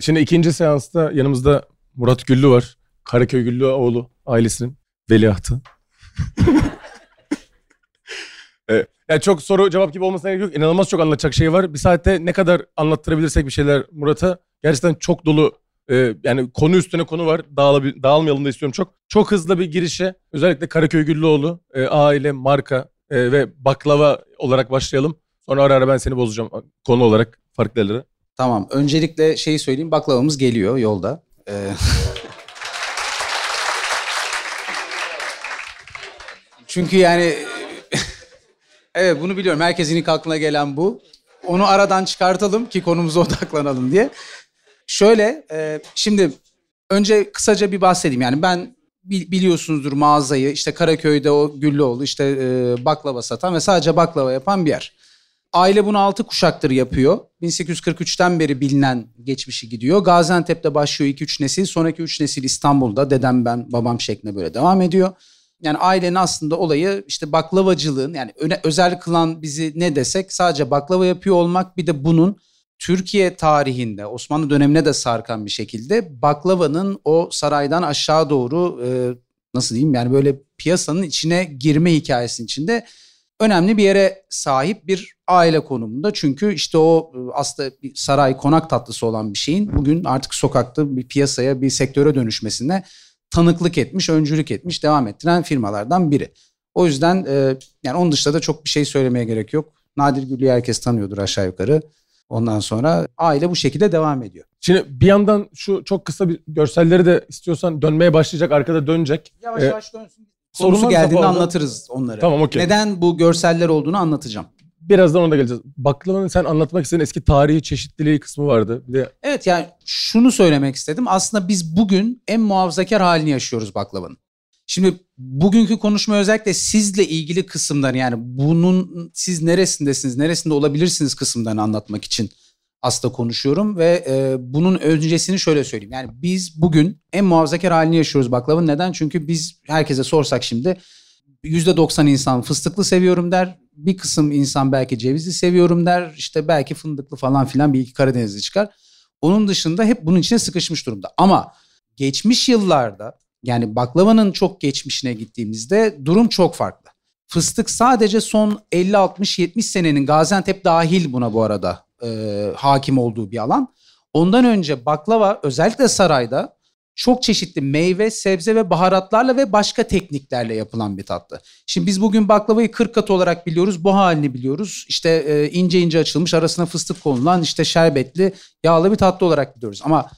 Şimdi ikinci seansta yanımızda Murat Güllü var. Karaköy Güllü oğlu ailesinin veliahtı. evet. Yani çok soru cevap gibi olmasına gerek yok. İnanılmaz çok anlatacak şey var. Bir saatte ne kadar anlattırabilirsek bir şeyler Murat'a gerçekten çok dolu e, yani konu üstüne konu var. Dağılabil, dağılmayalım da istiyorum çok. Çok hızlı bir girişe özellikle Karaköy Güllüoğlu, e, aile, marka e, ve baklava olarak başlayalım. Sonra ara ara ben seni bozacağım konu olarak farklı yerlere. Tamam. Öncelikle şeyi söyleyeyim. Baklavamız geliyor yolda. Ee... Çünkü yani evet bunu biliyorum. Herkesin ilk aklına gelen bu. Onu aradan çıkartalım ki konumuza odaklanalım diye. Şöyle e, şimdi önce kısaca bir bahsedeyim. Yani ben biliyorsunuzdur mağazayı işte Karaköy'de o Güllüoğlu işte e, baklava satan ve sadece baklava yapan bir yer. Aile bunu altı kuşaktır yapıyor. 1843'ten beri bilinen geçmişi gidiyor. Gaziantep'te başlıyor 2-3 nesil. Sonraki 3 nesil İstanbul'da dedem ben babam şeklinde böyle devam ediyor. Yani ailenin aslında olayı işte baklavacılığın yani öne, özel kılan bizi ne desek sadece baklava yapıyor olmak bir de bunun Türkiye tarihinde Osmanlı dönemine de sarkan bir şekilde baklavanın o saraydan aşağı doğru e, nasıl diyeyim yani böyle piyasanın içine girme hikayesinin içinde önemli bir yere sahip bir aile konumunda. Çünkü işte o e, aslında bir saray konak tatlısı olan bir şeyin bugün artık sokakta bir piyasaya bir sektöre dönüşmesine tanıklık etmiş, öncülük etmiş, devam ettiren firmalardan biri. O yüzden e, yani onun dışında da çok bir şey söylemeye gerek yok. Nadir Güllü'yü herkes tanıyordur aşağı yukarı. Ondan sonra aile bu şekilde devam ediyor. Şimdi bir yandan şu çok kısa bir görselleri de istiyorsan dönmeye başlayacak, arkada dönecek. Yavaş ee, yavaş dönsün. Sorusu geldiğinde anlatırız onları. Tamam okey. Neden bu görseller olduğunu anlatacağım. Birazdan ona da geleceğiz. Baklavanın sen anlatmak istediğin eski tarihi çeşitliliği kısmı vardı. Bir de... Evet yani şunu söylemek istedim. Aslında biz bugün en muhafazakar halini yaşıyoruz baklavanın. Şimdi bugünkü konuşma özellikle sizle ilgili kısımdan yani bunun siz neresindesiniz, neresinde olabilirsiniz kısımdan anlatmak için aslında konuşuyorum ve e, bunun öncesini şöyle söyleyeyim. Yani biz bugün en muhafazakar halini yaşıyoruz baklavanın. Neden? Çünkü biz herkese sorsak şimdi %90 insan fıstıklı seviyorum der. Bir kısım insan belki cevizli seviyorum der. İşte belki fındıklı falan filan bir iki Karadenizli çıkar. Onun dışında hep bunun içine sıkışmış durumda. Ama geçmiş yıllarda yani baklavanın çok geçmişine gittiğimizde durum çok farklı. Fıstık sadece son 50 60 70 senenin Gaziantep dahil buna bu arada e, hakim olduğu bir alan. Ondan önce baklava özellikle sarayda çok çeşitli meyve, sebze ve baharatlarla ve başka tekniklerle yapılan bir tatlı. Şimdi biz bugün baklavayı 40 kat olarak biliyoruz. Bu halini biliyoruz. İşte e, ince ince açılmış arasına fıstık konulan işte şerbetli yağlı bir tatlı olarak biliyoruz. Ama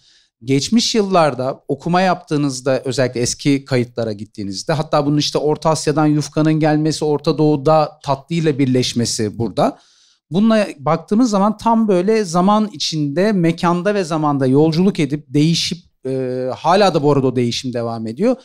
geçmiş yıllarda okuma yaptığınızda özellikle eski kayıtlara gittiğinizde hatta bunun işte Orta Asya'dan yufkanın gelmesi, Orta Doğu'da tatlıyla birleşmesi burada. Bununla baktığımız zaman tam böyle zaman içinde, mekanda ve zamanda yolculuk edip değişip e, hala da bu arada o değişim devam ediyor.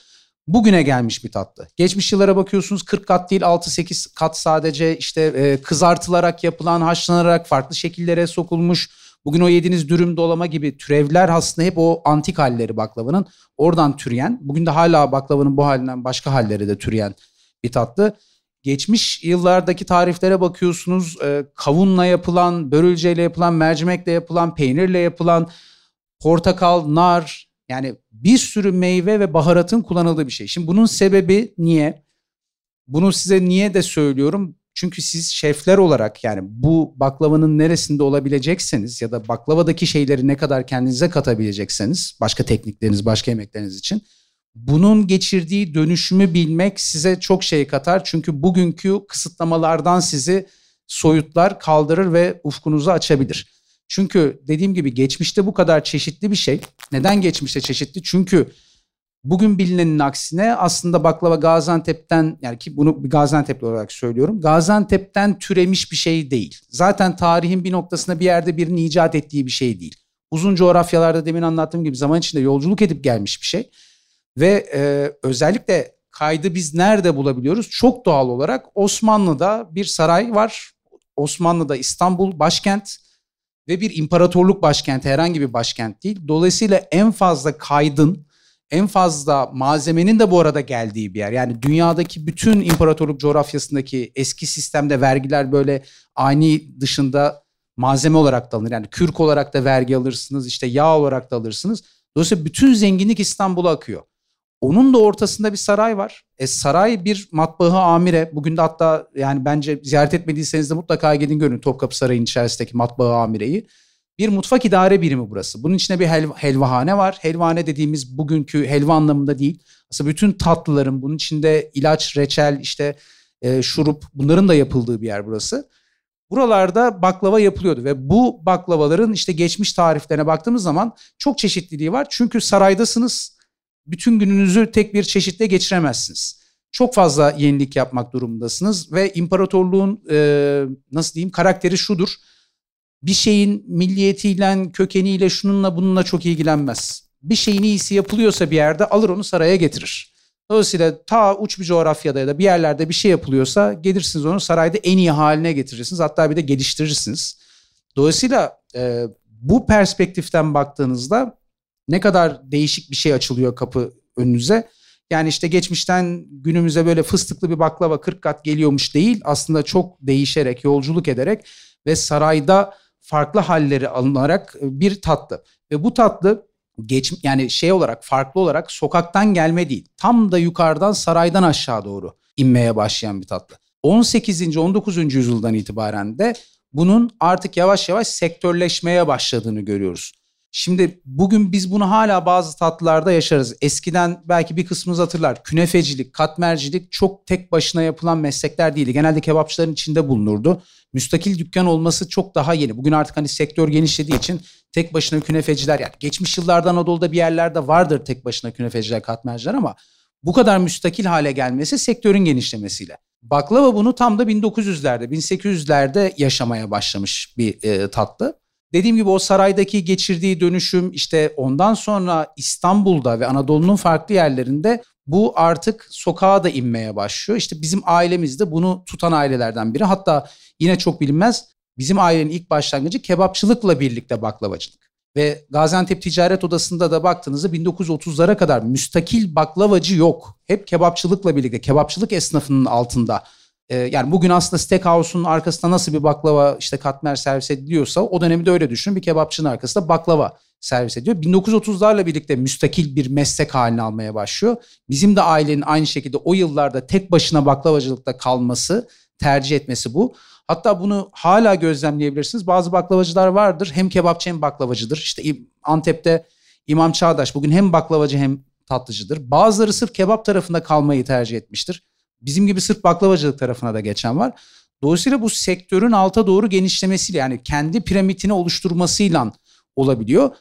Bugüne gelmiş bir tatlı. Geçmiş yıllara bakıyorsunuz 40 kat değil 6-8 kat sadece işte e, kızartılarak yapılan, haşlanarak farklı şekillere sokulmuş Bugün o yediğiniz dürüm dolama gibi türevler aslında hep o antik halleri baklavanın. Oradan türeyen, bugün de hala baklavanın bu halinden başka halleri de türeyen bir tatlı. Geçmiş yıllardaki tariflere bakıyorsunuz e, kavunla yapılan, börülceyle yapılan, mercimekle yapılan, peynirle yapılan, portakal, nar yani bir sürü meyve ve baharatın kullanıldığı bir şey. Şimdi bunun sebebi niye? Bunu size niye de söylüyorum? Çünkü siz şefler olarak yani bu baklavanın neresinde olabilecekseniz ya da baklavadaki şeyleri ne kadar kendinize katabilecekseniz başka teknikleriniz, başka yemekleriniz için bunun geçirdiği dönüşümü bilmek size çok şey katar. Çünkü bugünkü kısıtlamalardan sizi soyutlar, kaldırır ve ufkunuzu açabilir. Çünkü dediğim gibi geçmişte bu kadar çeşitli bir şey. Neden geçmişte çeşitli? Çünkü Bugün bilinenin aksine aslında baklava Gaziantep'ten yani ki bunu Gaziantep'li olarak söylüyorum. Gaziantep'ten türemiş bir şey değil. Zaten tarihin bir noktasında bir yerde birinin icat ettiği bir şey değil. Uzun coğrafyalarda demin anlattığım gibi zaman içinde yolculuk edip gelmiş bir şey. Ve e, özellikle kaydı biz nerede bulabiliyoruz? Çok doğal olarak Osmanlı'da bir saray var. Osmanlı'da İstanbul başkent ve bir imparatorluk başkenti herhangi bir başkent değil. Dolayısıyla en fazla kaydın en fazla malzemenin de bu arada geldiği bir yer. Yani dünyadaki bütün imparatorluk coğrafyasındaki eski sistemde vergiler böyle ani dışında malzeme olarak da alınır. Yani kürk olarak da vergi alırsınız, işte yağ olarak da alırsınız. Dolayısıyla bütün zenginlik İstanbul'a akıyor. Onun da ortasında bir saray var. E, saray bir matbaahı amire. Bugün de hatta yani bence ziyaret etmediyseniz de mutlaka gidin görün Topkapı Sarayı'nın içerisindeki matbaahı amireyi. Bir mutfak idare birimi burası. Bunun içinde bir helva, helvahane var. Helvahane dediğimiz bugünkü helva anlamında değil. Aslında bütün tatlıların bunun içinde ilaç, reçel, işte e, şurup bunların da yapıldığı bir yer burası. Buralarda baklava yapılıyordu ve bu baklavaların işte geçmiş tariflerine baktığımız zaman çok çeşitliliği var. Çünkü saraydasınız bütün gününüzü tek bir çeşitle geçiremezsiniz. Çok fazla yenilik yapmak durumundasınız ve imparatorluğun e, nasıl diyeyim karakteri şudur. Bir şeyin milliyetiyle, kökeniyle, şununla bununla çok ilgilenmez. Bir şeyin iyisi yapılıyorsa bir yerde alır onu saraya getirir. Dolayısıyla ta uç bir coğrafyada ya da bir yerlerde bir şey yapılıyorsa gelirsiniz onu sarayda en iyi haline getirirsiniz. Hatta bir de geliştirirsiniz. Dolayısıyla e, bu perspektiften baktığınızda ne kadar değişik bir şey açılıyor kapı önünüze. Yani işte geçmişten günümüze böyle fıstıklı bir baklava 40 kat geliyormuş değil. Aslında çok değişerek, yolculuk ederek ve sarayda farklı halleri alınarak bir tatlı. Ve bu tatlı geç yani şey olarak farklı olarak sokaktan gelme değil. Tam da yukarıdan saraydan aşağı doğru inmeye başlayan bir tatlı. 18. 19. yüzyıldan itibaren de bunun artık yavaş yavaş sektörleşmeye başladığını görüyoruz. Şimdi bugün biz bunu hala bazı tatlılarda yaşarız. Eskiden belki bir kısmımız hatırlar. Künefecilik, katmercilik çok tek başına yapılan meslekler değildi. Genelde kebapçıların içinde bulunurdu. Müstakil dükkan olması çok daha yeni. Bugün artık hani sektör genişlediği için tek başına künefeciler yani geçmiş yıllarda Anadolu'da bir yerlerde vardır tek başına künefeciler, katmerciler ama bu kadar müstakil hale gelmesi sektörün genişlemesiyle. Baklava bunu tam da 1900'lerde, 1800'lerde yaşamaya başlamış bir e, tatlı. Dediğim gibi o saraydaki geçirdiği dönüşüm işte ondan sonra İstanbul'da ve Anadolu'nun farklı yerlerinde bu artık sokağa da inmeye başlıyor. İşte bizim ailemiz de bunu tutan ailelerden biri. Hatta yine çok bilinmez bizim ailenin ilk başlangıcı kebapçılıkla birlikte baklavacılık. Ve Gaziantep Ticaret Odası'nda da baktığınızda 1930'lara kadar müstakil baklavacı yok. Hep kebapçılıkla birlikte, kebapçılık esnafının altında ee, yani bugün aslında steakhouse'un arkasında nasıl bir baklava işte katmer servis ediliyorsa o dönemi de öyle düşünün. Bir kebapçının arkasında baklava servis ediyor. 1930'larla birlikte müstakil bir meslek haline almaya başlıyor. Bizim de ailenin aynı şekilde o yıllarda tek başına baklavacılıkta kalması, tercih etmesi bu. Hatta bunu hala gözlemleyebilirsiniz. Bazı baklavacılar vardır. Hem kebapçı hem baklavacıdır. İşte Antep'te İmam Çağdaş bugün hem baklavacı hem tatlıcıdır. Bazıları sırf kebap tarafında kalmayı tercih etmiştir. Bizim gibi sırf baklavacılık tarafına da geçen var. Dolayısıyla bu sektörün alta doğru genişlemesiyle yani kendi piramitini oluşturmasıyla olabiliyor.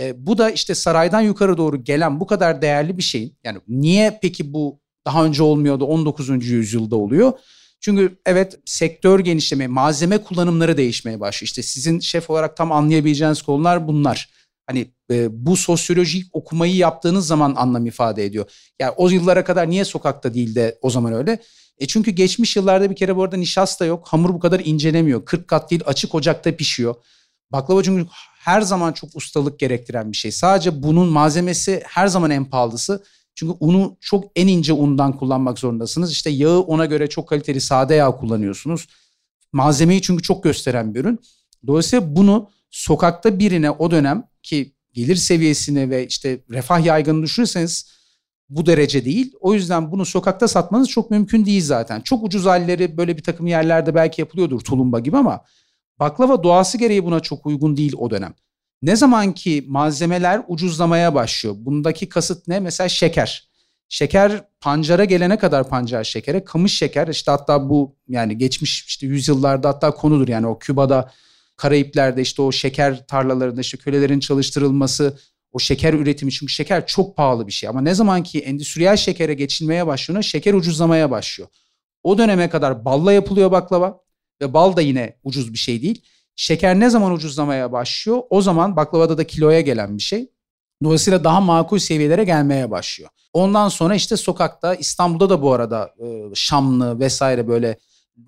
E, bu da işte saraydan yukarı doğru gelen bu kadar değerli bir şeyin yani niye peki bu daha önce olmuyordu 19. yüzyılda oluyor? Çünkü evet sektör genişleme, malzeme kullanımları değişmeye başlıyor. İşte sizin şef olarak tam anlayabileceğiniz konular bunlar. Hani e, bu sosyolojik okumayı yaptığınız zaman anlam ifade ediyor. Yani o yıllara kadar niye sokakta değil de o zaman öyle? E çünkü geçmiş yıllarda bir kere bu arada nişasta yok. Hamur bu kadar incelemiyor. 40 kat değil açık ocakta pişiyor. Baklava çünkü her zaman çok ustalık gerektiren bir şey. Sadece bunun malzemesi her zaman en pahalısı. Çünkü unu çok en ince undan kullanmak zorundasınız. İşte yağı ona göre çok kaliteli sade yağ kullanıyorsunuz. Malzemeyi çünkü çok gösteren bir ürün. Dolayısıyla bunu sokakta birine o dönem ki gelir seviyesine ve işte refah yaygını düşünürseniz bu derece değil. O yüzden bunu sokakta satmanız çok mümkün değil zaten. Çok ucuz halleri böyle bir takım yerlerde belki yapılıyordur tulumba gibi ama baklava doğası gereği buna çok uygun değil o dönem. Ne zaman ki malzemeler ucuzlamaya başlıyor. Bundaki kasıt ne? Mesela şeker. Şeker pancara gelene kadar pancar şekere, kamış şeker işte hatta bu yani geçmiş işte yüzyıllarda hatta konudur yani o Küba'da Karayipler'de işte o şeker tarlalarında işte kölelerin çalıştırılması, o şeker üretimi çünkü şeker çok pahalı bir şey ama ne zaman ki endüstriyel şekere geçilmeye başlıyor şeker ucuzlamaya başlıyor. O döneme kadar balla yapılıyor baklava ve bal da yine ucuz bir şey değil. Şeker ne zaman ucuzlamaya başlıyor? O zaman baklavada da kiloya gelen bir şey. Dolayısıyla daha makul seviyelere gelmeye başlıyor. Ondan sonra işte sokakta İstanbul'da da bu arada Şamlı vesaire böyle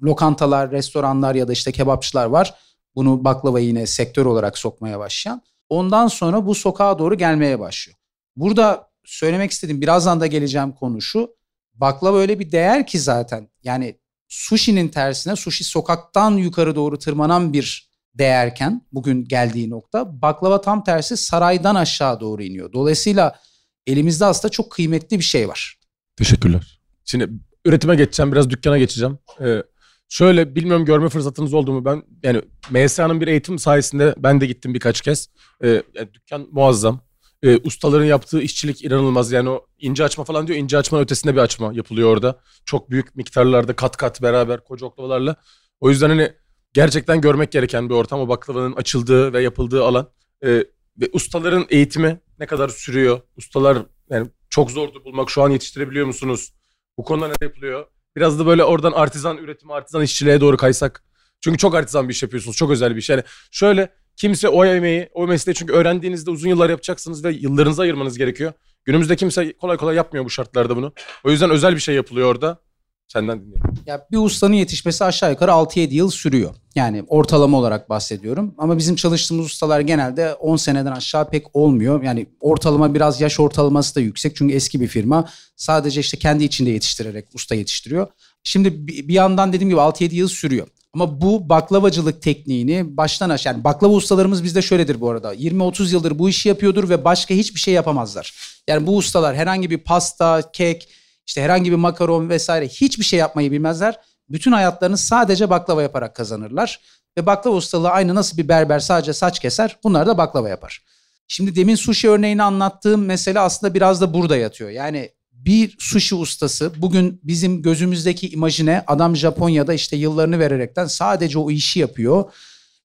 lokantalar, restoranlar ya da işte kebapçılar var bunu baklava yine sektör olarak sokmaya başlayan. Ondan sonra bu sokağa doğru gelmeye başlıyor. Burada söylemek istediğim birazdan da geleceğim konu şu. Baklava öyle bir değer ki zaten. Yani sushi'nin tersine sushi sokaktan yukarı doğru tırmanan bir değerken bugün geldiği nokta baklava tam tersi saraydan aşağı doğru iniyor. Dolayısıyla elimizde aslında çok kıymetli bir şey var. Teşekkürler. Şimdi üretime geçeceğim biraz dükkana geçeceğim. Ee, şöyle bilmiyorum görme fırsatınız oldu mu ben yani MSA'nın bir eğitim sayesinde ben de gittim birkaç kez. Ee, yani dükkan muazzam. Ee, ustaların yaptığı işçilik inanılmaz yani o ince açma falan diyor ince açmanın ötesinde bir açma yapılıyor orada. Çok büyük miktarlarda kat kat beraber koca oklavalarla. O yüzden hani gerçekten görmek gereken bir ortam. O baklavanın açıldığı ve yapıldığı alan. Ee, ve ustaların eğitimi ne kadar sürüyor? Ustalar yani çok zordu bulmak. Şu an yetiştirebiliyor musunuz? Bu konuda ne yapılıyor? Biraz da böyle oradan artizan üretimi, artizan işçiliğe doğru kaysak. Çünkü çok artizan bir iş yapıyorsunuz. Çok özel bir iş. Yani şöyle kimse o emeği, o mesleği çünkü öğrendiğinizde uzun yıllar yapacaksınız ve yıllarınızı ayırmanız gerekiyor. Günümüzde kimse kolay kolay yapmıyor bu şartlarda bunu. O yüzden özel bir şey yapılıyor orada. Senden dinleyelim. Ya bir ustanın yetişmesi aşağı yukarı 6-7 yıl sürüyor. Yani ortalama olarak bahsediyorum. Ama bizim çalıştığımız ustalar genelde 10 seneden aşağı pek olmuyor. Yani ortalama biraz yaş ortalaması da yüksek. Çünkü eski bir firma. Sadece işte kendi içinde yetiştirerek usta yetiştiriyor. Şimdi bir yandan dediğim gibi 6-7 yıl sürüyor. Ama bu baklavacılık tekniğini baştan aşağı yani baklava ustalarımız bizde şöyledir bu arada. 20-30 yıldır bu işi yapıyordur ve başka hiçbir şey yapamazlar. Yani bu ustalar herhangi bir pasta, kek, işte herhangi bir makaron vesaire hiçbir şey yapmayı bilmezler. Bütün hayatlarını sadece baklava yaparak kazanırlar. Ve baklava ustalığı aynı nasıl bir berber sadece saç keser bunlar da baklava yapar. Şimdi demin sushi örneğini anlattığım mesele aslında biraz da burada yatıyor. Yani bir sushi ustası bugün bizim gözümüzdeki imajine adam Japonya'da işte yıllarını vererekten sadece o işi yapıyor.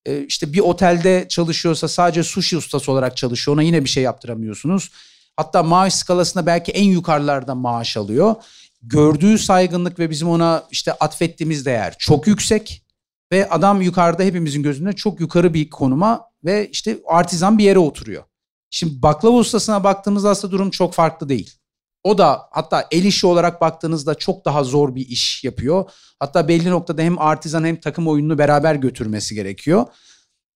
Ee, işte bir otelde çalışıyorsa sadece sushi ustası olarak çalışıyor. Ona yine bir şey yaptıramıyorsunuz. Hatta maaş skalasında belki en yukarılarda maaş alıyor. Gördüğü saygınlık ve bizim ona işte atfettiğimiz değer çok yüksek. Ve adam yukarıda hepimizin gözünde çok yukarı bir konuma ve işte artizan bir yere oturuyor. Şimdi baklava ustasına baktığımızda aslında durum çok farklı değil. O da hatta el işi olarak baktığınızda çok daha zor bir iş yapıyor. Hatta belli noktada hem artizan hem takım oyununu beraber götürmesi gerekiyor.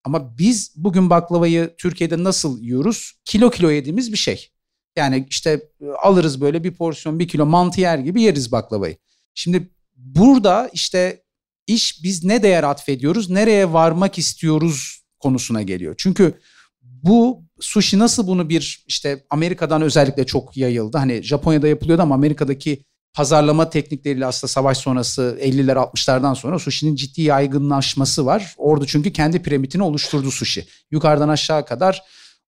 Ama biz bugün baklavayı Türkiye'de nasıl yiyoruz? Kilo kilo yediğimiz bir şey. Yani işte e, alırız böyle bir porsiyon bir kilo mantı yer gibi yeriz baklavayı. Şimdi burada işte iş biz ne değer atfediyoruz, nereye varmak istiyoruz konusuna geliyor. Çünkü bu sushi nasıl bunu bir işte Amerika'dan özellikle çok yayıldı. Hani Japonya'da yapılıyordu ama Amerika'daki pazarlama teknikleriyle aslında savaş sonrası 50'ler 60'lardan sonra sushi'nin ciddi yaygınlaşması var. Orada çünkü kendi piramidini oluşturdu sushi. Yukarıdan aşağı kadar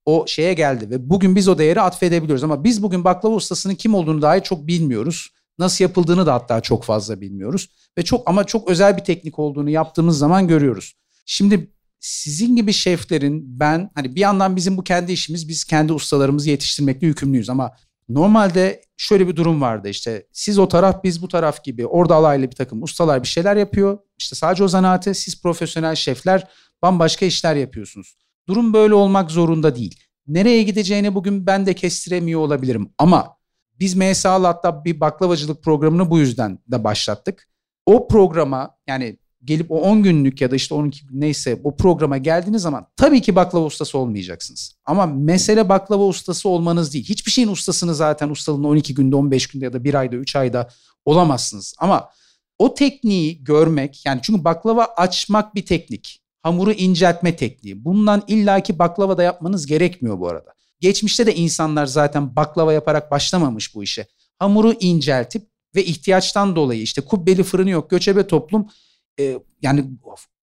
o şeye geldi ve bugün biz o değeri atfedebiliyoruz ama biz bugün baklava ustasının kim olduğunu dahi çok bilmiyoruz. Nasıl yapıldığını da hatta çok fazla bilmiyoruz ve çok ama çok özel bir teknik olduğunu yaptığımız zaman görüyoruz. Şimdi sizin gibi şeflerin ben hani bir yandan bizim bu kendi işimiz biz kendi ustalarımızı yetiştirmekle yükümlüyüz ama normalde şöyle bir durum vardı işte siz o taraf biz bu taraf gibi orada alaylı bir takım ustalar bir şeyler yapıyor. İşte sadece o zanaate siz profesyonel şefler bambaşka işler yapıyorsunuz. Durum böyle olmak zorunda değil. Nereye gideceğini bugün ben de kestiremiyor olabilirim ama biz MSA'lı hatta bir baklavacılık programını bu yüzden de başlattık. O programa yani gelip o 10 günlük ya da işte 12 gün neyse o programa geldiğiniz zaman tabii ki baklava ustası olmayacaksınız. Ama mesele baklava ustası olmanız değil. Hiçbir şeyin ustasını zaten ustalığını 12 günde, 15 günde ya da 1 ayda, 3 ayda olamazsınız. Ama o tekniği görmek yani çünkü baklava açmak bir teknik hamuru inceltme tekniği. Bundan illaki baklava da yapmanız gerekmiyor bu arada. Geçmişte de insanlar zaten baklava yaparak başlamamış bu işe. Hamuru inceltip ve ihtiyaçtan dolayı işte kubbeli fırını yok, göçebe toplum e, yani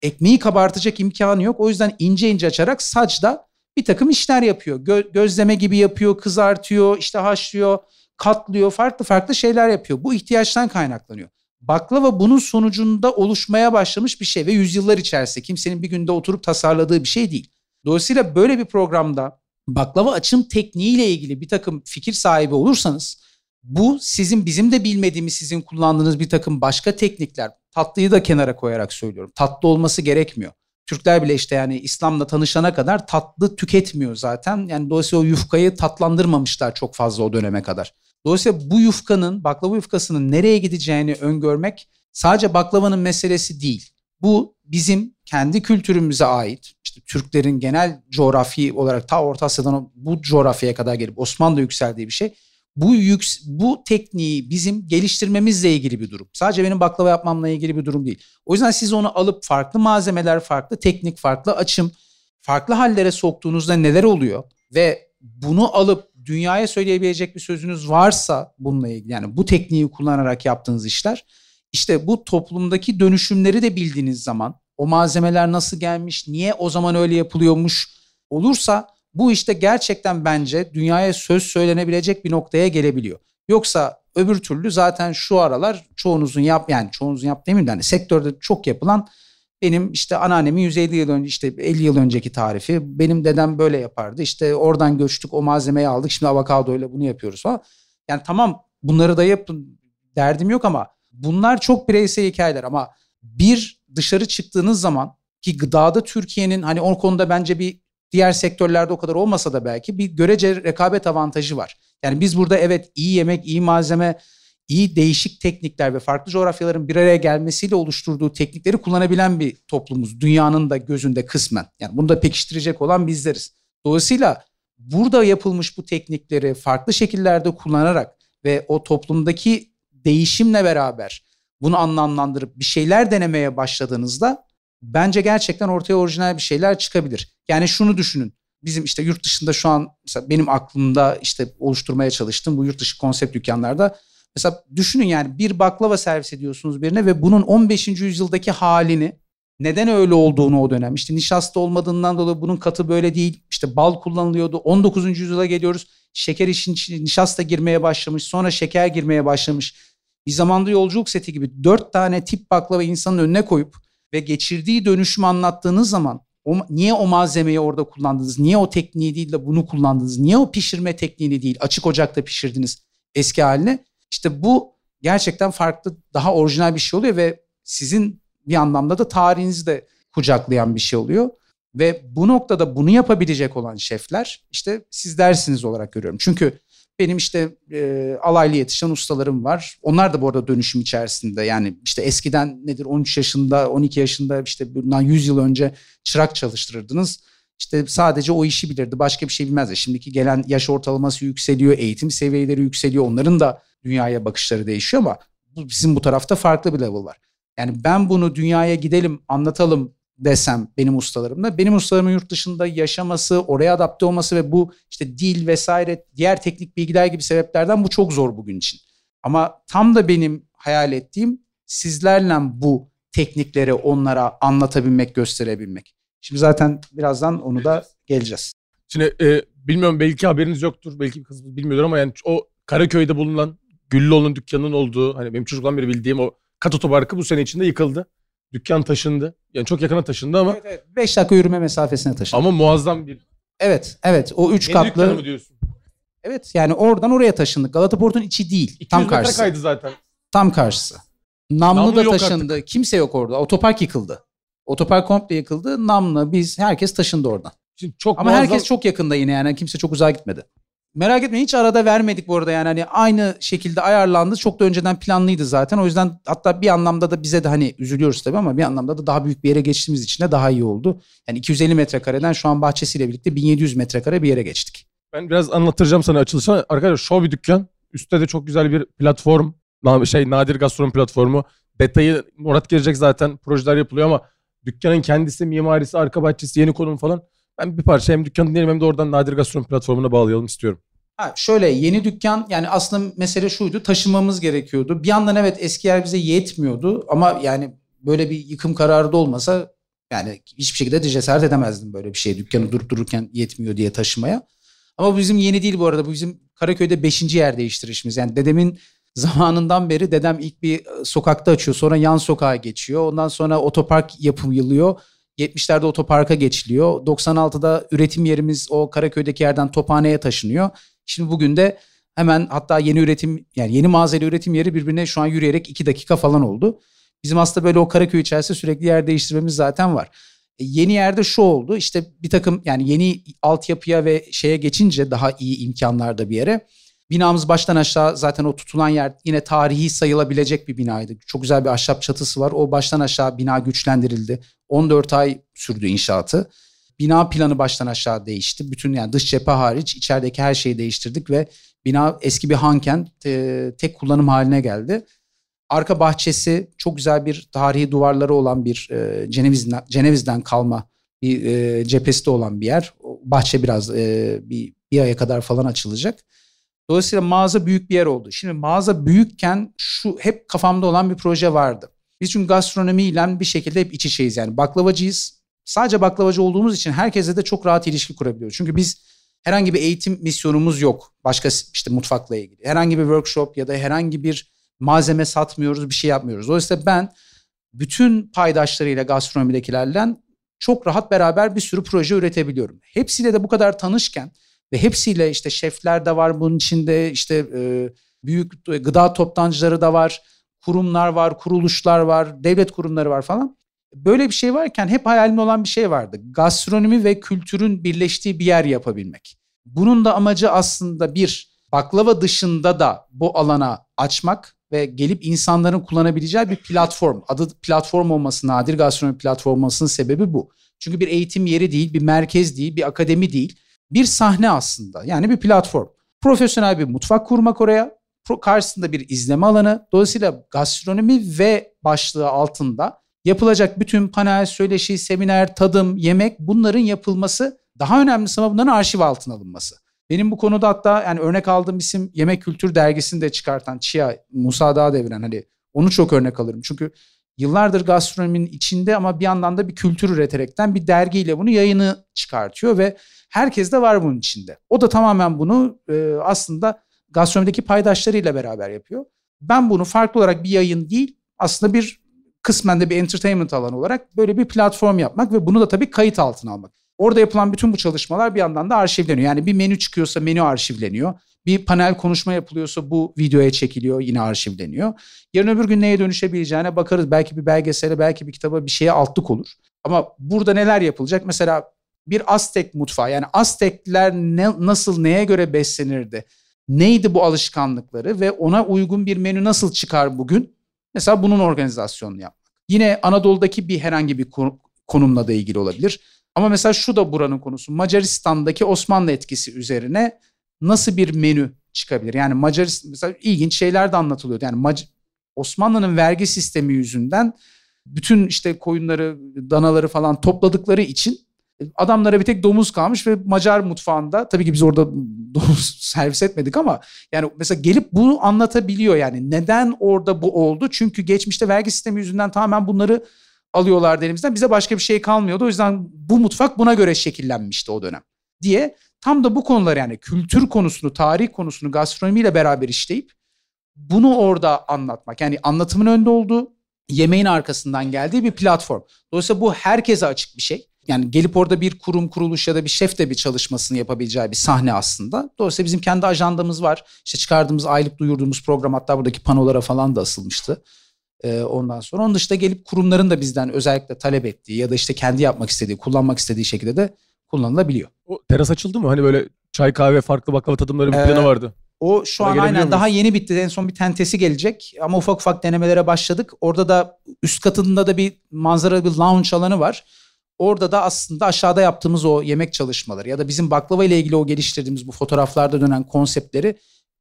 ekmeği kabartacak imkanı yok. O yüzden ince ince açarak saçta bir takım işler yapıyor. Gö- gözleme gibi yapıyor, kızartıyor, işte haşlıyor, katlıyor, farklı farklı şeyler yapıyor. Bu ihtiyaçtan kaynaklanıyor. Baklava bunun sonucunda oluşmaya başlamış bir şey ve yüzyıllar içerisinde kimsenin bir günde oturup tasarladığı bir şey değil. Dolayısıyla böyle bir programda baklava açım tekniğiyle ilgili bir takım fikir sahibi olursanız bu sizin bizim de bilmediğimiz sizin kullandığınız bir takım başka teknikler tatlıyı da kenara koyarak söylüyorum. Tatlı olması gerekmiyor. Türkler bile işte yani İslam'la tanışana kadar tatlı tüketmiyor zaten. Yani dolayısıyla o yufkayı tatlandırmamışlar çok fazla o döneme kadar. Dolayısıyla bu yufkanın, baklava yufkasının nereye gideceğini öngörmek sadece baklavanın meselesi değil. Bu bizim kendi kültürümüze ait, işte Türklerin genel coğrafi olarak ta Orta Asya'dan bu coğrafyaya kadar gelip Osmanlı yükseldiği bir şey. bu yük, bu tekniği bizim geliştirmemizle ilgili bir durum. Sadece benim baklava yapmamla ilgili bir durum değil. O yüzden siz onu alıp farklı malzemeler, farklı teknik, farklı açım, farklı hallere soktuğunuzda neler oluyor ve bunu alıp dünyaya söyleyebilecek bir sözünüz varsa bununla ilgili yani bu tekniği kullanarak yaptığınız işler işte bu toplumdaki dönüşümleri de bildiğiniz zaman o malzemeler nasıl gelmiş, niye o zaman öyle yapılıyormuş olursa bu işte gerçekten bence dünyaya söz söylenebilecek bir noktaya gelebiliyor. Yoksa öbür türlü zaten şu aralar çoğunuzun yap yani çoğunuzun yap demeyeyim de hani sektörde çok yapılan benim işte anneannemin 150 yıl önce işte 50 yıl önceki tarifi benim dedem böyle yapardı. İşte oradan göçtük o malzemeyi aldık şimdi avokado ile bunu yapıyoruz falan. Yani tamam bunları da yapın derdim yok ama bunlar çok bireysel hikayeler ama bir dışarı çıktığınız zaman ki gıdada Türkiye'nin hani o konuda bence bir diğer sektörlerde o kadar olmasa da belki bir görece rekabet avantajı var. Yani biz burada evet iyi yemek, iyi malzeme, iyi değişik teknikler ve farklı coğrafyaların bir araya gelmesiyle oluşturduğu teknikleri kullanabilen bir toplumuz. Dünyanın da gözünde kısmen. Yani bunu da pekiştirecek olan bizleriz. Dolayısıyla burada yapılmış bu teknikleri farklı şekillerde kullanarak ve o toplumdaki değişimle beraber bunu anlamlandırıp bir şeyler denemeye başladığınızda bence gerçekten ortaya orijinal bir şeyler çıkabilir. Yani şunu düşünün. Bizim işte yurt dışında şu an mesela benim aklımda işte oluşturmaya çalıştığım bu yurt dışı konsept dükkanlarda mesela düşünün yani bir baklava servis ediyorsunuz birine ve bunun 15. yüzyıldaki halini neden öyle olduğunu o dönem işte nişasta olmadığından dolayı bunun katı böyle değil işte bal kullanılıyordu 19. yüzyıla geliyoruz şeker için nişasta girmeye başlamış sonra şeker girmeye başlamış bir zamanda yolculuk seti gibi dört tane tip baklava insanın önüne koyup ve geçirdiği dönüşümü anlattığınız zaman o, niye o malzemeyi orada kullandınız? Niye o tekniği değil de bunu kullandınız? Niye o pişirme tekniğini değil açık ocakta pişirdiniz eski haline? İşte bu gerçekten farklı, daha orijinal bir şey oluyor ve sizin bir anlamda da tarihinizi de kucaklayan bir şey oluyor. Ve bu noktada bunu yapabilecek olan şefler işte siz dersiniz olarak görüyorum. Çünkü benim işte e, alaylı yetişen ustalarım var. Onlar da bu arada dönüşüm içerisinde. Yani işte eskiden nedir 13 yaşında, 12 yaşında işte bundan 100 yıl önce çırak çalıştırırdınız. İşte sadece o işi bilirdi. Başka bir şey bilmezdi. Şimdiki gelen yaş ortalaması yükseliyor, eğitim seviyeleri yükseliyor. Onların da dünyaya bakışları değişiyor ama bizim bu tarafta farklı bir level var. Yani ben bunu dünyaya gidelim, anlatalım, desem benim ustalarımla. Benim ustalarımın yurt dışında yaşaması, oraya adapte olması ve bu işte dil vesaire diğer teknik bilgiler gibi sebeplerden bu çok zor bugün için. Ama tam da benim hayal ettiğim sizlerle bu teknikleri onlara anlatabilmek, gösterebilmek. Şimdi zaten birazdan onu da geleceğiz. Şimdi e, bilmiyorum belki haberiniz yoktur, belki bir kısmı bilmiyordur ama yani o Karaköy'de bulunan Güllüoğlu'nun dükkanının olduğu hani benim çocukluğumdan beri bildiğim o kat otoparkı bu sene içinde yıkıldı. Dükkan taşındı. Yani çok yakına taşındı ama. Evet, evet. 5 dakika yürüme mesafesine taşındı. Ama muazzam bir. Evet, evet. O 3 katlı. mı diyorsun? Evet, yani oradan oraya taşındık. Galata Port'un içi değil. Tam karşısı. kaydı zaten. Tam karşısı. Namlı, Namlı da taşındı. Artık. Kimse yok orada. Otopark yıkıldı. Otopark komple yıkıldı. Namlı, biz, herkes taşındı oradan. Şimdi çok Ama muazzam... herkes çok yakında yine yani. Kimse çok uzağa gitmedi. Merak etmeyin hiç arada vermedik bu arada yani hani aynı şekilde ayarlandı. Çok da önceden planlıydı zaten. O yüzden hatta bir anlamda da bize de hani üzülüyoruz tabii ama bir anlamda da daha büyük bir yere geçtiğimiz için de daha iyi oldu. Yani 250 metrekareden şu an bahçesiyle birlikte 1700 metrekare bir yere geçtik. Ben biraz anlatacağım sana açılışa. Arkadaşlar show bir dükkan. Üstte de çok güzel bir platform. Şey Nadir Gastronomi platformu. Detayı Murat gelecek zaten. Projeler yapılıyor ama dükkanın kendisi, mimarisi, arka bahçesi, yeni konum falan. Ben bir parça hem dükkanı dinleyelim hem de oradan Nadir Gastronomi platformuna bağlayalım istiyorum. Ha, şöyle yeni dükkan yani aslında mesele şuydu taşımamız gerekiyordu. Bir yandan evet eski yer bize yetmiyordu ama yani böyle bir yıkım kararı da olmasa yani hiçbir şekilde de cesaret edemezdim böyle bir şey dükkanı durup dururken yetmiyor diye taşımaya. Ama bu bizim yeni değil bu arada bu bizim Karaköy'de beşinci yer değiştirişimiz. Yani dedemin zamanından beri dedem ilk bir e, sokakta açıyor sonra yan sokağa geçiyor. Ondan sonra otopark yapılıyor. 70'lerde otoparka geçiliyor. 96'da üretim yerimiz o Karaköy'deki yerden Tophane'ye taşınıyor. Şimdi bugün de hemen hatta yeni üretim yani yeni mağazayla üretim yeri birbirine şu an yürüyerek 2 dakika falan oldu. Bizim aslında böyle o Karaköy içerisinde sürekli yer değiştirmemiz zaten var. E, yeni yerde şu oldu işte bir takım yani yeni altyapıya ve şeye geçince daha iyi imkanlarda bir yere. Binamız baştan aşağı zaten o tutulan yer yine tarihi sayılabilecek bir binaydı. Çok güzel bir ahşap çatısı var. O baştan aşağı bina güçlendirildi. 14 ay sürdü inşaatı. bina planı baştan aşağı değişti. Bütün yani dış cephe hariç içerideki her şeyi değiştirdik ve bina eski bir hanken e, tek kullanım haline geldi. Arka bahçesi çok güzel bir tarihi duvarları olan bir e, Ceneviz'den, Ceneviz'den kalma bir e, cephesi de olan bir yer. Bahçe biraz e, bir, bir aya kadar falan açılacak. Dolayısıyla mağaza büyük bir yer oldu. Şimdi mağaza büyükken şu hep kafamda olan bir proje vardı. Biz çünkü gastronomiyle bir şekilde hep iç içeyiz yani baklavacıyız. Sadece baklavacı olduğumuz için herkese de çok rahat ilişki kurabiliyoruz. Çünkü biz herhangi bir eğitim misyonumuz yok. Başka işte mutfakla ilgili. Herhangi bir workshop ya da herhangi bir malzeme satmıyoruz, bir şey yapmıyoruz. Dolayısıyla ben bütün paydaşlarıyla gastronomidekilerle çok rahat beraber bir sürü proje üretebiliyorum. Hepsiyle de bu kadar tanışken ve hepsiyle işte şefler de var bunun içinde işte e, büyük gıda toptancıları da var, kurumlar var, kuruluşlar var, devlet kurumları var falan. Böyle bir şey varken hep hayalimde olan bir şey vardı. Gastronomi ve kültürün birleştiği bir yer yapabilmek. Bunun da amacı aslında bir baklava dışında da bu alana açmak ve gelip insanların kullanabileceği bir platform. Adı platform olması nadir gastronomi platform olmasının sebebi bu. Çünkü bir eğitim yeri değil, bir merkez değil, bir akademi değil. Bir sahne aslında. Yani bir platform. Profesyonel bir mutfak kurmak oraya. Karşısında bir izleme alanı. Dolayısıyla gastronomi ve başlığı altında yapılacak bütün panel, söyleşi, seminer, tadım, yemek bunların yapılması daha önemlisi ama bunların arşiv altına alınması. Benim bu konuda hatta yani örnek aldığım isim Yemek Kültür Dergisi'ni de çıkartan Chia, Musa Dağ deviren hani onu çok örnek alırım. Çünkü yıllardır gastronominin içinde ama bir yandan da bir kültür üreterekten bir dergiyle bunu yayını çıkartıyor ve herkes de var bunun içinde. O da tamamen bunu e, aslında gastronomideki paydaşlarıyla beraber yapıyor. Ben bunu farklı olarak bir yayın değil aslında bir kısmen de bir entertainment alanı olarak böyle bir platform yapmak ve bunu da tabii kayıt altına almak. Orada yapılan bütün bu çalışmalar bir yandan da arşivleniyor. Yani bir menü çıkıyorsa menü arşivleniyor. Bir panel konuşma yapılıyorsa bu videoya çekiliyor yine arşivleniyor. Yarın öbür gün neye dönüşebileceğine bakarız. Belki bir belgesele, belki bir kitaba bir şeye altlık olur. Ama burada neler yapılacak? Mesela bir Aztek mutfağı yani Aztekler ne, nasıl neye göre beslenirdi? Neydi bu alışkanlıkları ve ona uygun bir menü nasıl çıkar bugün? Mesela bunun organizasyonunu yapmak. Yine Anadolu'daki bir herhangi bir konumla da ilgili olabilir. Ama mesela şu da buranın konusu. Macaristan'daki Osmanlı etkisi üzerine nasıl bir menü çıkabilir? Yani Macaristan mesela ilginç şeyler de anlatılıyor. Yani Mac Osmanlı'nın vergi sistemi yüzünden bütün işte koyunları, danaları falan topladıkları için adamlara bir tek domuz kalmış ve Macar mutfağında tabii ki biz orada domuz servis etmedik ama yani mesela gelip bunu anlatabiliyor yani neden orada bu oldu? Çünkü geçmişte vergi sistemi yüzünden tamamen bunları alıyorlardı elimizden. Bize başka bir şey kalmıyordu. O yüzden bu mutfak buna göre şekillenmişti o dönem diye tam da bu konular yani kültür konusunu, tarih konusunu gastronomiyle beraber işleyip bunu orada anlatmak. Yani anlatımın önde olduğu, yemeğin arkasından geldiği bir platform. Dolayısıyla bu herkese açık bir şey. Yani gelip orada bir kurum, kuruluş ya da bir şef de bir çalışmasını yapabileceği bir sahne aslında. Dolayısıyla bizim kendi ajandamız var. İşte çıkardığımız aylık duyurduğumuz program hatta buradaki panolara falan da asılmıştı. Ee, ondan sonra onun dışında gelip kurumların da bizden özellikle talep ettiği ya da işte kendi yapmak istediği, kullanmak istediği şekilde de kullanılabiliyor. O teras açıldı mı? Hani böyle çay kahve farklı baklava tadımları bir ee, planı vardı. O şu Oraya an aynen muyuz? daha yeni bitti. En son bir tentesi gelecek ama ufak ufak denemelere başladık. Orada da üst katında da bir manzara bir lounge alanı var. Orada da aslında aşağıda yaptığımız o yemek çalışmaları ya da bizim baklava ile ilgili o geliştirdiğimiz bu fotoğraflarda dönen konseptleri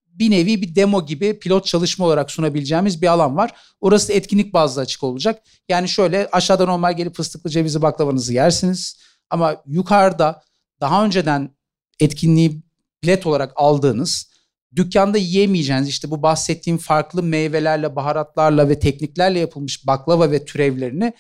bir nevi bir demo gibi pilot çalışma olarak sunabileceğimiz bir alan var. Orası etkinlik bazlı açık olacak. Yani şöyle aşağıda normal gelip fıstıklı cevizli baklavanızı yersiniz. Ama yukarıda daha önceden etkinliği bilet olarak aldığınız dükkanda yiyemeyeceğiniz işte bu bahsettiğim farklı meyvelerle, baharatlarla ve tekniklerle yapılmış baklava ve türevlerini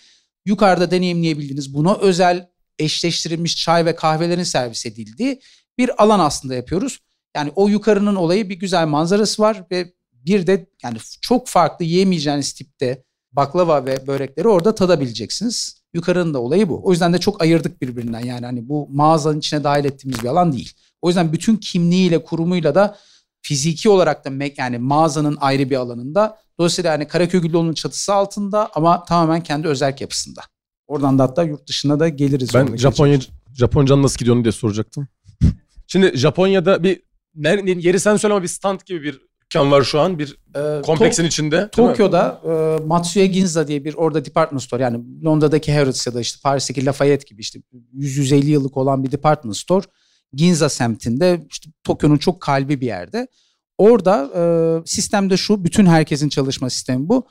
yukarıda deneyimleyebildiğiniz buna özel eşleştirilmiş çay ve kahvelerin servis edildiği bir alan aslında yapıyoruz. Yani o yukarının olayı bir güzel manzarası var ve bir de yani çok farklı yiyemeyeceğiniz tipte baklava ve börekleri orada tadabileceksiniz. Yukarının da olayı bu. O yüzden de çok ayırdık birbirinden. Yani hani bu mağazanın içine dahil ettiğimiz bir alan değil. O yüzden bütün kimliğiyle, kurumuyla da fiziki olarak da yani mağazanın ayrı bir alanında. Dolayısıyla yani Karaköy Güllüoğlu'nun çatısı altında ama tamamen kendi özel yapısında. Oradan da hatta yurt dışına da geliriz. Ben Japonya Japoncan nasıl gidiyor diye soracaktım. Şimdi Japonya'da bir yeri sen söyle ama bir stand gibi bir dükkan var şu an bir Ee, kompleksin To- içinde. Tokyo'da e, Matsuya Ginza diye bir orada department store yani Londra'daki Harrods ya da işte Paris'teki Lafayette gibi işte 100-150 yıllık olan bir department store Ginza semtinde işte Tokyo'nun çok kalbi bir yerde. Orada e, sistemde şu bütün herkesin çalışma sistemi bu.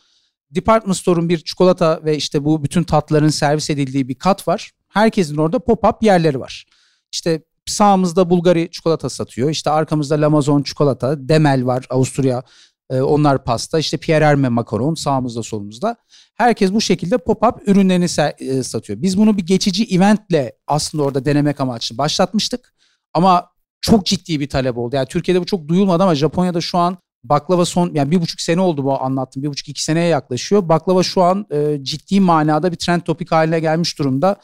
Department store'un bir çikolata ve işte bu bütün tatların servis edildiği bir kat var. Herkesin orada pop-up yerleri var. İşte sağımızda Bulgari çikolata satıyor. İşte arkamızda Lamazon çikolata, Demel var Avusturya ee, onlar pasta. İşte Pierre Hermé makaron sağımızda solumuzda. Herkes bu şekilde pop-up ürünlerini e, satıyor. Biz bunu bir geçici eventle aslında orada denemek amaçlı başlatmıştık. Ama çok ciddi bir talep oldu. Yani Türkiye'de bu çok duyulmadı ama Japonya'da şu an baklava son yani bir buçuk sene oldu bu anlattım. Bir buçuk iki seneye yaklaşıyor. Baklava şu an e, ciddi manada bir trend topik haline gelmiş durumda.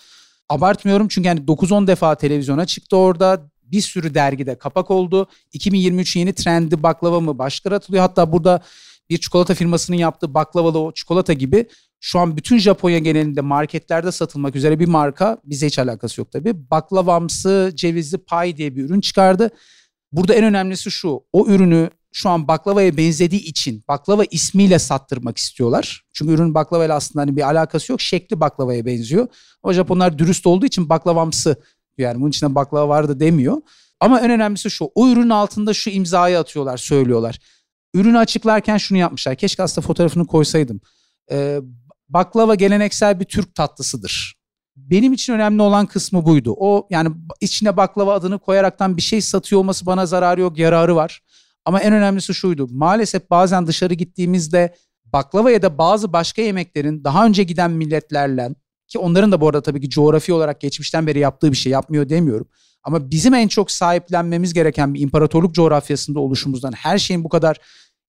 Abartmıyorum çünkü yani 9-10 defa televizyona çıktı orada. Bir sürü dergide kapak oldu. 2023 yeni trendi baklava mı başlıklar atılıyor. Hatta burada bir çikolata firmasının yaptığı baklavalı o çikolata gibi şu an bütün Japonya genelinde marketlerde satılmak üzere bir marka bize hiç alakası yok tabii. Baklavamsı cevizli pay diye bir ürün çıkardı. Burada en önemlisi şu. O ürünü şu an baklavaya benzediği için baklava ismiyle sattırmak istiyorlar. Çünkü ürün baklavayla aslında hani bir alakası yok. Şekli baklavaya benziyor. Ama Japonlar dürüst olduğu için baklavamsı yani bunun içinde baklava vardı demiyor. Ama en önemlisi şu. O ürünün altında şu imzayı atıyorlar, söylüyorlar. Ürünü açıklarken şunu yapmışlar. Keşke aslında fotoğrafını koysaydım. Ee, baklava geleneksel bir Türk tatlısıdır. Benim için önemli olan kısmı buydu. O yani içine baklava adını koyaraktan bir şey satıyor olması bana zararı yok, yararı var. Ama en önemlisi şuydu. Maalesef bazen dışarı gittiğimizde baklava ya da bazı başka yemeklerin daha önce giden milletlerle ki onların da bu arada tabii ki coğrafi olarak geçmişten beri yaptığı bir şey yapmıyor demiyorum. Ama bizim en çok sahiplenmemiz gereken bir imparatorluk coğrafyasında oluşumuzdan her şeyin bu kadar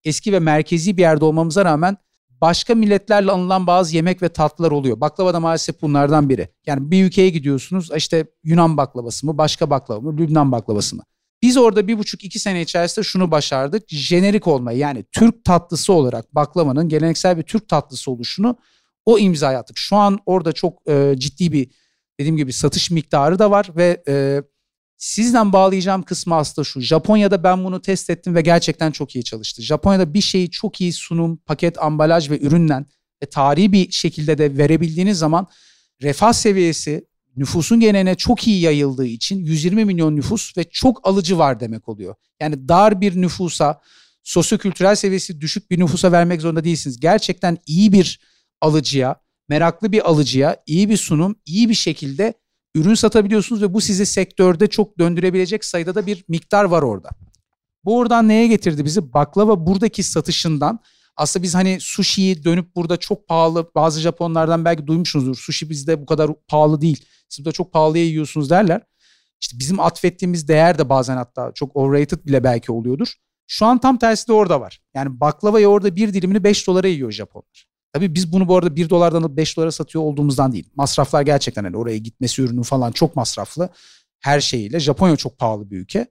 eski ve merkezi bir yerde olmamıza rağmen başka milletlerle anılan bazı yemek ve tatlılar oluyor. Baklava da maalesef bunlardan biri. Yani bir ülkeye gidiyorsunuz işte Yunan baklavası mı, başka baklava mı, Lübnan baklavası mı? Biz orada bir buçuk iki sene içerisinde şunu başardık. Jenerik olmayı yani Türk tatlısı olarak baklavanın geleneksel bir Türk tatlısı oluşunu o imzayı attık. Şu an orada çok e, ciddi bir dediğim gibi satış miktarı da var ve e, sizden bağlayacağım kısmı aslında şu. Japonya'da ben bunu test ettim ve gerçekten çok iyi çalıştı. Japonya'da bir şeyi çok iyi sunum, paket, ambalaj ve üründen ve tarihi bir şekilde de verebildiğiniz zaman refah seviyesi nüfusun geneline çok iyi yayıldığı için 120 milyon nüfus ve çok alıcı var demek oluyor. Yani dar bir nüfusa, sosyokültürel seviyesi düşük bir nüfusa vermek zorunda değilsiniz. Gerçekten iyi bir alıcıya, meraklı bir alıcıya iyi bir sunum, iyi bir şekilde ürün satabiliyorsunuz ve bu sizi sektörde çok döndürebilecek sayıda da bir miktar var orada. Bu oradan neye getirdi bizi? Baklava buradaki satışından aslında biz hani sushi'yi dönüp burada çok pahalı bazı Japonlardan belki duymuşsunuzdur. Sushi bizde bu kadar pahalı değil. Siz burada çok pahalıya yiyorsunuz derler. İşte bizim atfettiğimiz değer de bazen hatta çok overrated bile belki oluyordur. Şu an tam tersi de orada var. Yani baklavayı orada bir dilimini 5 dolara yiyor Japonlar. Tabii biz bunu bu arada 1 dolardan alıp 5 dolara satıyor olduğumuzdan değil. Masraflar gerçekten hani oraya gitmesi ürünü falan çok masraflı. Her şeyiyle. Japonya çok pahalı bir ülke.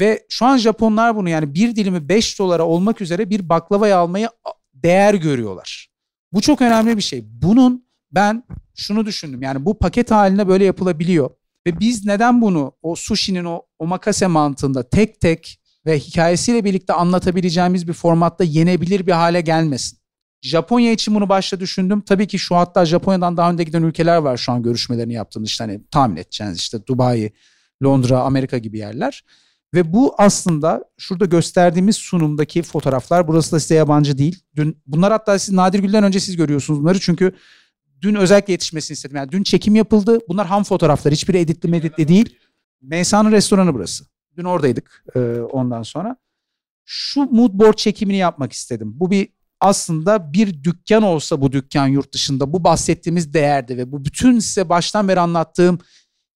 Ve şu an Japonlar bunu yani bir dilimi 5 dolara olmak üzere bir baklavayı almayı değer görüyorlar. Bu çok önemli bir şey. Bunun ben şunu düşündüm. Yani bu paket haline böyle yapılabiliyor. Ve biz neden bunu o sushi'nin o omakase mantığında tek tek ve hikayesiyle birlikte anlatabileceğimiz bir formatta yenebilir bir hale gelmesin? Japonya için bunu başta düşündüm. Tabii ki şu hatta Japonya'dan daha önde giden ülkeler var şu an görüşmelerini yaptığımız işte hani tahmin edeceğiniz işte Dubai, Londra, Amerika gibi yerler. Ve bu aslında şurada gösterdiğimiz sunumdaki fotoğraflar burası da size yabancı değil. Dün bunlar hatta siz Nadir Gül'den önce siz görüyorsunuz bunları çünkü dün özellikle yetişmesini istedim. Yani dün çekim yapıldı. Bunlar ham fotoğraflar. Hiçbiri editli meditli değil. Meysan'ın restoranı burası. Dün oradaydık e, ondan sonra. Şu mood board çekimini yapmak istedim. Bu bir aslında bir dükkan olsa bu dükkan yurt dışında bu bahsettiğimiz değerdi ve bu bütün size baştan beri anlattığım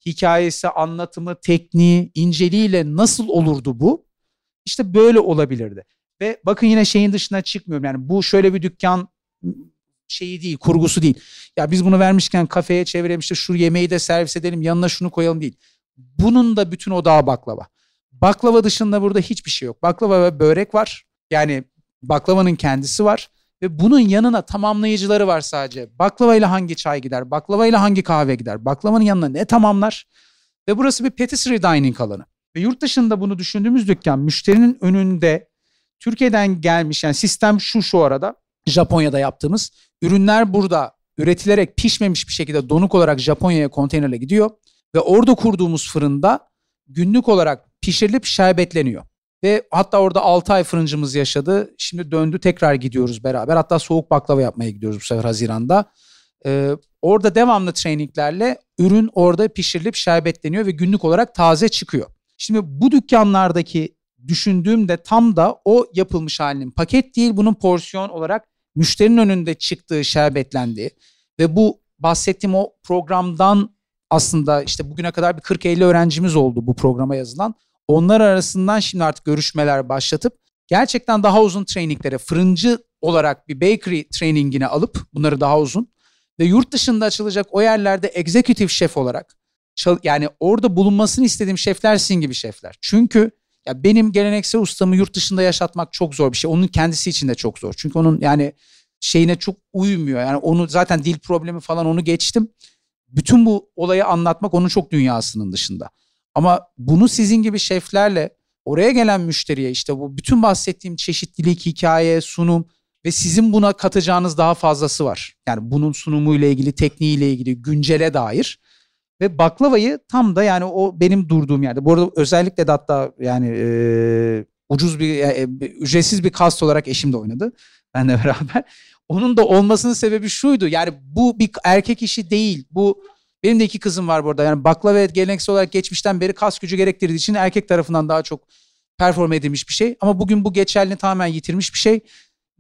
hikayesi, anlatımı, tekniği, inceliğiyle nasıl olurdu bu? İşte böyle olabilirdi. Ve bakın yine şeyin dışına çıkmıyorum. Yani bu şöyle bir dükkan şeyi değil, kurgusu değil. Ya biz bunu vermişken kafeye çevirelim işte şu yemeği de servis edelim, yanına şunu koyalım değil. Bunun da bütün odağı baklava. Baklava dışında burada hiçbir şey yok. Baklava ve börek var. Yani baklavanın kendisi var ve bunun yanına tamamlayıcıları var sadece. Baklava ile hangi çay gider? Baklava ile hangi kahve gider? Baklavanın yanına ne tamamlar? Ve burası bir patisserie dining alanı. Ve yurt dışında bunu düşündüğümüz dükkan müşterinin önünde Türkiye'den gelmiş yani sistem şu şu arada Japonya'da yaptığımız ürünler burada üretilerek pişmemiş bir şekilde donuk olarak Japonya'ya konteynerle gidiyor ve orada kurduğumuz fırında günlük olarak pişirilip şerbetleniyor. Ve hatta orada 6 ay fırıncımız yaşadı. Şimdi döndü tekrar gidiyoruz beraber. Hatta soğuk baklava yapmaya gidiyoruz bu sefer Haziran'da. Ee, orada devamlı traininglerle ürün orada pişirilip şerbetleniyor ve günlük olarak taze çıkıyor. Şimdi bu dükkanlardaki düşündüğümde tam da o yapılmış halinin paket değil bunun porsiyon olarak müşterinin önünde çıktığı şerbetlendi ve bu bahsettiğim o programdan aslında işte bugüne kadar bir 40-50 öğrencimiz oldu bu programa yazılan. Onlar arasından şimdi artık görüşmeler başlatıp gerçekten daha uzun traininglere fırıncı olarak bir bakery trainingine alıp bunları daha uzun ve yurt dışında açılacak o yerlerde executive şef olarak yani orada bulunmasını istediğim şefler sizin gibi şefler. Çünkü ya benim geleneksel ustamı yurt dışında yaşatmak çok zor bir şey. Onun kendisi için de çok zor. Çünkü onun yani şeyine çok uymuyor. Yani onu zaten dil problemi falan onu geçtim. Bütün bu olayı anlatmak onun çok dünyasının dışında. Ama bunu sizin gibi şeflerle oraya gelen müşteriye işte bu bütün bahsettiğim çeşitlilik, hikaye, sunum ve sizin buna katacağınız daha fazlası var. Yani bunun sunumuyla ilgili, tekniğiyle ilgili, güncele dair. Ve baklavayı tam da yani o benim durduğum yerde. Bu arada özellikle de hatta yani e, ucuz bir, e, ücretsiz bir kast olarak eşim de oynadı. Benle beraber. Onun da olmasının sebebi şuydu. Yani bu bir erkek işi değil. Bu benim de iki kızım var burada. Yani baklava geleneksel olarak geçmişten beri kas gücü gerektirdiği için erkek tarafından daha çok perform edilmiş bir şey. Ama bugün bu geçerliliğini tamamen yitirmiş bir şey.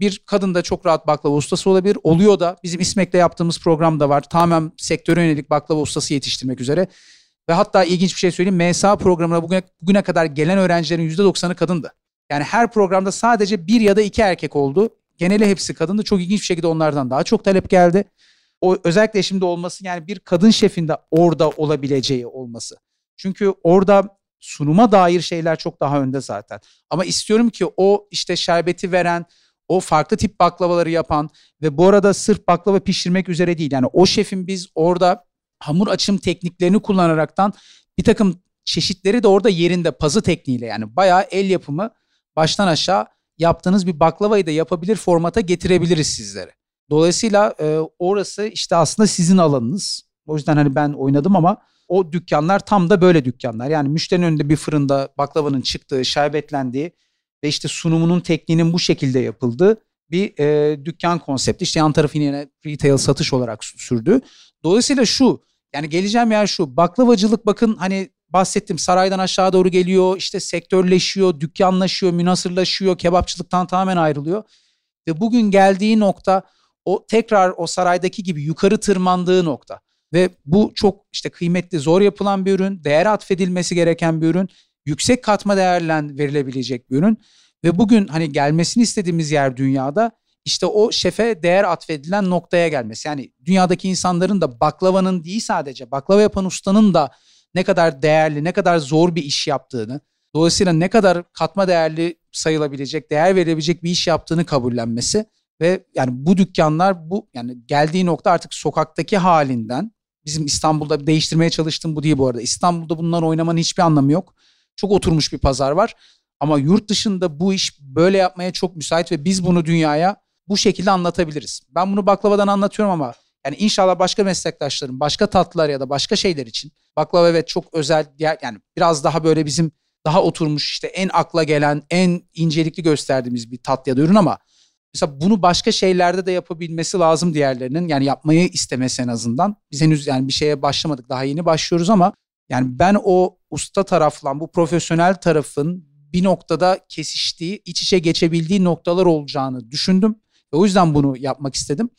Bir kadın da çok rahat baklava ustası olabilir. Oluyor da bizim İSMEK'le yaptığımız program da var. Tamamen sektöre yönelik baklava ustası yetiştirmek üzere. Ve hatta ilginç bir şey söyleyeyim. MSA programına bugüne, bugüne kadar gelen öğrencilerin %90'ı kadındı. Yani her programda sadece bir ya da iki erkek oldu. Geneli hepsi kadındı. Çok ilginç bir şekilde onlardan daha çok talep geldi. O özellikle şimdi olması yani bir kadın şefin de orada olabileceği olması. Çünkü orada sunuma dair şeyler çok daha önde zaten. Ama istiyorum ki o işte şerbeti veren, o farklı tip baklavaları yapan ve bu arada sırf baklava pişirmek üzere değil. Yani o şefin biz orada hamur açım tekniklerini kullanaraktan bir takım çeşitleri de orada yerinde pazı tekniğiyle yani bayağı el yapımı baştan aşağı yaptığınız bir baklavayı da yapabilir formata getirebiliriz sizlere. Dolayısıyla e, orası işte aslında sizin alanınız. O yüzden hani ben oynadım ama o dükkanlar tam da böyle dükkanlar. Yani müşterinin önünde bir fırında baklavanın çıktığı, şerbetlendiği ve işte sunumunun tekniğinin bu şekilde yapıldığı bir e, dükkan konsepti. İşte yan tarafı yine retail satış olarak sürdü. Dolayısıyla şu yani geleceğim yer şu baklavacılık bakın hani bahsettim saraydan aşağı doğru geliyor işte sektörleşiyor, dükkanlaşıyor, münasırlaşıyor, kebapçılıktan tamamen ayrılıyor. Ve bugün geldiği nokta o tekrar o saraydaki gibi yukarı tırmandığı nokta. Ve bu çok işte kıymetli, zor yapılan bir ürün, değer atfedilmesi gereken bir ürün, yüksek katma değerlen verilebilecek bir ürün. Ve bugün hani gelmesini istediğimiz yer dünyada işte o şefe değer atfedilen noktaya gelmesi. Yani dünyadaki insanların da baklavanın değil sadece baklava yapan ustanın da ne kadar değerli, ne kadar zor bir iş yaptığını, dolayısıyla ne kadar katma değerli sayılabilecek, değer verebilecek bir iş yaptığını kabullenmesi ve yani bu dükkanlar bu yani geldiği nokta artık sokaktaki halinden bizim İstanbul'da değiştirmeye çalıştığım bu değil bu arada. İstanbul'da bunlar oynamanın hiçbir anlamı yok. Çok oturmuş bir pazar var. Ama yurt dışında bu iş böyle yapmaya çok müsait ve biz bunu dünyaya bu şekilde anlatabiliriz. Ben bunu baklavadan anlatıyorum ama yani inşallah başka meslektaşlarım, başka tatlılar ya da başka şeyler için baklava evet çok özel yani biraz daha böyle bizim daha oturmuş işte en akla gelen, en incelikli gösterdiğimiz bir tat ya da ürün ama Mesela bunu başka şeylerde de yapabilmesi lazım diğerlerinin. Yani yapmayı istemesi en azından. Biz henüz yani bir şeye başlamadık. Daha yeni başlıyoruz ama yani ben o usta tarafla bu profesyonel tarafın bir noktada kesiştiği, iç içe geçebildiği noktalar olacağını düşündüm. Ve o yüzden bunu yapmak istedim.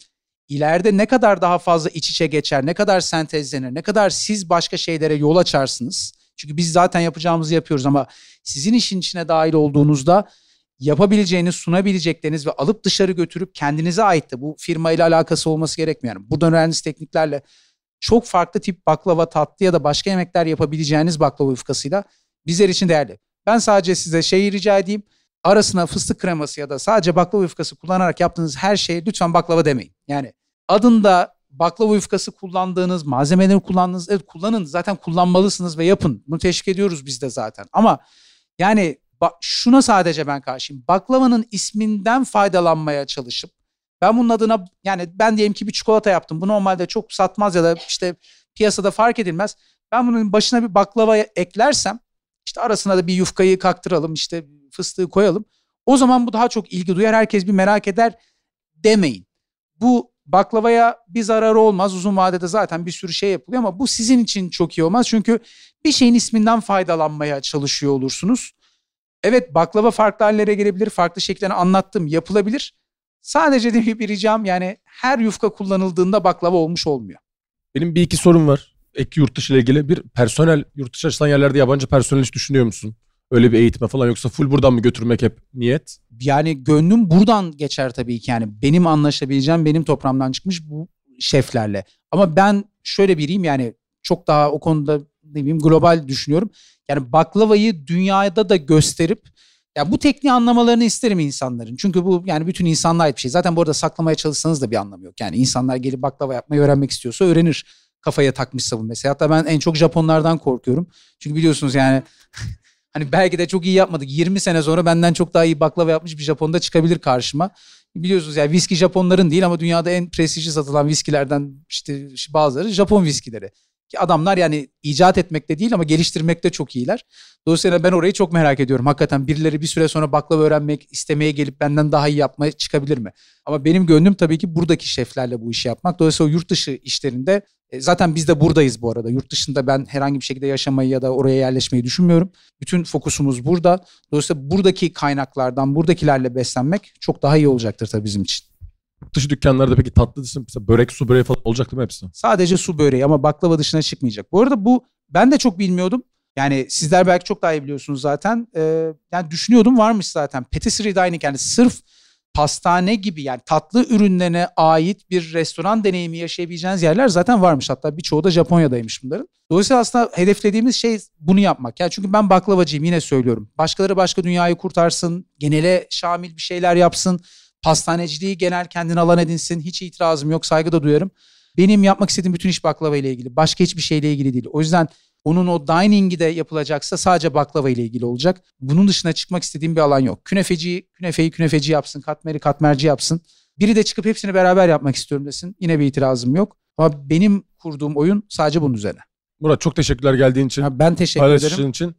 İleride ne kadar daha fazla iç içe geçer, ne kadar sentezlenir, ne kadar siz başka şeylere yol açarsınız. Çünkü biz zaten yapacağımızı yapıyoruz ama sizin işin içine dahil olduğunuzda yapabileceğiniz, sunabilecekleriniz ve alıp dışarı götürüp kendinize ait de bu firma ile alakası olması gerekmiyor. Yani buradan öğrendiğiniz tekniklerle çok farklı tip baklava, tatlı ya da başka yemekler yapabileceğiniz baklava yufkasıyla bizler için değerli. Ben sadece size şeyi rica edeyim. Arasına fıstık kreması ya da sadece baklava yufkası kullanarak yaptığınız her şeye lütfen baklava demeyin. Yani adında baklava yufkası kullandığınız, malzemeleri kullandığınız, evet kullanın. Zaten kullanmalısınız ve yapın. Bunu teşvik ediyoruz biz de zaten. Ama yani şuna sadece ben karşıyım. Baklavanın isminden faydalanmaya çalışıp ben bunun adına yani ben diyelim ki bir çikolata yaptım. Bu normalde çok satmaz ya da işte piyasada fark edilmez. Ben bunun başına bir baklava eklersem işte arasına da bir yufkayı kaktıralım işte fıstığı koyalım. O zaman bu daha çok ilgi duyar. Herkes bir merak eder demeyin. Bu baklavaya bir zararı olmaz. Uzun vadede zaten bir sürü şey yapılıyor ama bu sizin için çok iyi olmaz. Çünkü bir şeyin isminden faydalanmaya çalışıyor olursunuz. Evet baklava farklı hallere gelebilir. Farklı şekillerini anlattım yapılabilir. Sadece de bir ricam yani her yufka kullanıldığında baklava olmuş olmuyor. Benim bir iki sorum var. Ek yurt dışı ile ilgili. Bir personel yurt dışı açılan yerlerde yabancı personel hiç düşünüyor musun? Öyle bir eğitime falan yoksa full buradan mı götürmek hep niyet? Yani gönlüm buradan geçer tabii ki yani benim anlaşabileceğim benim toprağımdan çıkmış bu şeflerle. Ama ben şöyle biriyim yani çok daha o konuda ne bileyim global düşünüyorum. Yani baklavayı dünyada da gösterip ya bu tekniği anlamalarını isterim insanların. Çünkü bu yani bütün insanlığa ait bir şey. Zaten bu arada saklamaya çalışsanız da bir anlamı yok. Yani insanlar gelip baklava yapmayı öğrenmek istiyorsa öğrenir. Kafaya takmışsa bu mesela. Hatta ben en çok Japonlardan korkuyorum. Çünkü biliyorsunuz yani hani belki de çok iyi yapmadık. 20 sene sonra benden çok daha iyi baklava yapmış bir Japon'da çıkabilir karşıma. Biliyorsunuz yani viski Japonların değil ama dünyada en prestijli satılan viskilerden işte bazıları Japon viskileri. Ki adamlar yani icat etmekte değil ama geliştirmekte çok iyiler. Dolayısıyla ben orayı çok merak ediyorum. Hakikaten birileri bir süre sonra baklava öğrenmek istemeye gelip benden daha iyi yapmaya çıkabilir mi? Ama benim gönlüm tabii ki buradaki şeflerle bu işi yapmak. Dolayısıyla yurt dışı işlerinde e, zaten biz de buradayız bu arada. Yurt dışında ben herhangi bir şekilde yaşamayı ya da oraya yerleşmeyi düşünmüyorum. Bütün fokusumuz burada. Dolayısıyla buradaki kaynaklardan, buradakilerle beslenmek çok daha iyi olacaktır tabii bizim için. Yurt dışı dükkanlarda peki tatlı dışında mesela börek, su böreği falan olacak değil mi hepsi? Sadece su böreği ama baklava dışına çıkmayacak. Bu arada bu ben de çok bilmiyordum. Yani sizler belki çok daha iyi biliyorsunuz zaten. Ee, yani düşünüyordum varmış zaten. Patisserie dining yani sırf pastane gibi yani tatlı ürünlerine ait bir restoran deneyimi yaşayabileceğiniz yerler zaten varmış. Hatta birçoğu da Japonya'daymış bunların. Dolayısıyla aslında hedeflediğimiz şey bunu yapmak. Yani çünkü ben baklavacıyım yine söylüyorum. Başkaları başka dünyayı kurtarsın, genele şamil bir şeyler yapsın. Pastaneciliği genel kendine alan edinsin. Hiç itirazım yok, saygı da duyarım. Benim yapmak istediğim bütün iş baklava ile ilgili. Başka hiçbir şeyle ilgili değil. O yüzden onun o dining'i de yapılacaksa sadece baklava ile ilgili olacak. Bunun dışına çıkmak istediğim bir alan yok. Künefeci, künefeyi künefeci yapsın, katmeri katmerci yapsın. Biri de çıkıp hepsini beraber yapmak istiyorum desin. Yine bir itirazım yok. Ama benim kurduğum oyun sadece bunun üzerine. Murat çok teşekkürler geldiğin için. ben teşekkür ederim. için.